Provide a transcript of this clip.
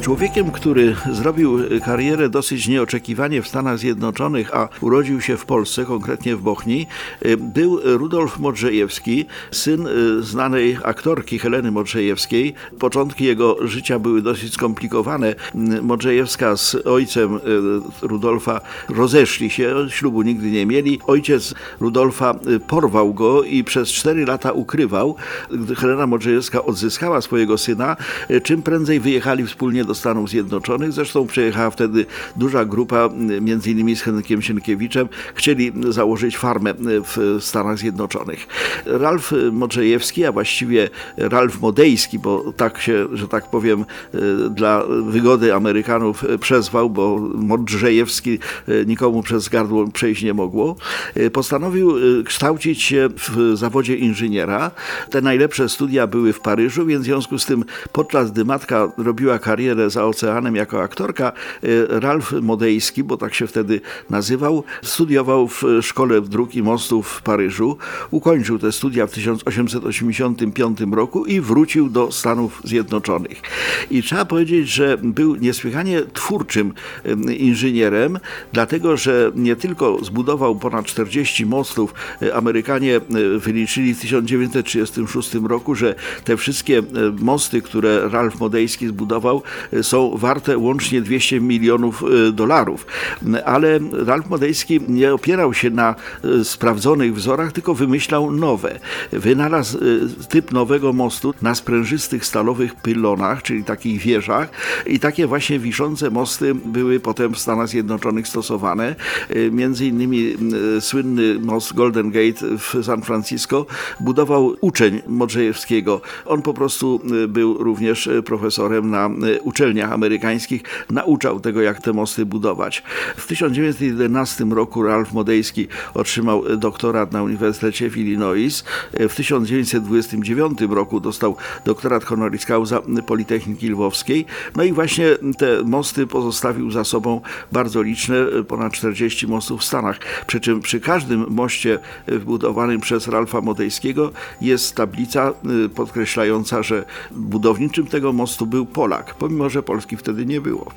Człowiekiem, który zrobił karierę dosyć nieoczekiwanie w Stanach Zjednoczonych, a urodził się w Polsce, konkretnie w Bochni, był Rudolf Modrzejewski, syn y, znanej aktorki Heleny Modrzejewskiej. Początki jego życia były dosyć skomplikowane. Modrzejewska z ojcem y, Rudolfa rozeszli się, ślubu nigdy nie mieli. Ojciec Rudolfa y, porwał go i przez cztery lata ukrywał. Gdy Helena Modrzejewska odzyskała swojego syna, czym prędzej wyjechali wspólnie do Stanów Zjednoczonych. Zresztą przyjechała wtedy duża grupa, między innymi z Henrykiem Sienkiewiczem. Chcieli założyć farmę w Stanach Zjednoczonych. Ralf Modrzejewski, a właściwie Ralf Modejski, bo tak się, że tak powiem, dla wygody Amerykanów przezwał, bo Modrzejewski nikomu przez gardło przejść nie mogło, postanowił kształcić się w zawodzie inżyniera. Te najlepsze studia były w Paryżu, więc w związku z tym podczas gdy matka robiła karierę karierę za oceanem jako aktorka, y, Ralf Modejski, bo tak się wtedy nazywał, studiował w Szkole Dróg i Mostów w Paryżu. Ukończył te studia w 1885 roku i wrócił do Stanów Zjednoczonych. I trzeba powiedzieć, że był niesłychanie twórczym y, inżynierem, dlatego że nie tylko zbudował ponad 40 mostów, y, Amerykanie wyliczyli w 1936 roku, że te wszystkie mosty, które Ralf Modejski zbudował, są warte łącznie 200 milionów e, dolarów. Ale Ralf Modejski nie opierał się na e, sprawdzonych wzorach, tylko wymyślał nowe. Wynalazł typ nowego mostu na sprężystych stalowych pylonach, czyli takich wieżach i takie właśnie wiszące mosty były potem w Stanach Zjednoczonych stosowane. Między innymi słynny most Golden Gate w San Francisco budował uczeń Modrzejewskiego. On po prostu był również profesorem na uczelniach amerykańskich, nauczał tego, jak te mosty budować. W 1911 roku Ralph Modejski otrzymał doktorat na Uniwersytecie w Illinois. W 1929 roku dostał doktorat honoris causa Politechniki Lwowskiej. No i właśnie te mosty pozostawił za sobą bardzo liczne, ponad 40 mostów w Stanach. Przy czym przy każdym moście wbudowanym przez Ralfa Modejskiego jest tablica y, podkreślająca, że budowniczym tego mostu był Polak, pomimo że Polski wtedy nie było.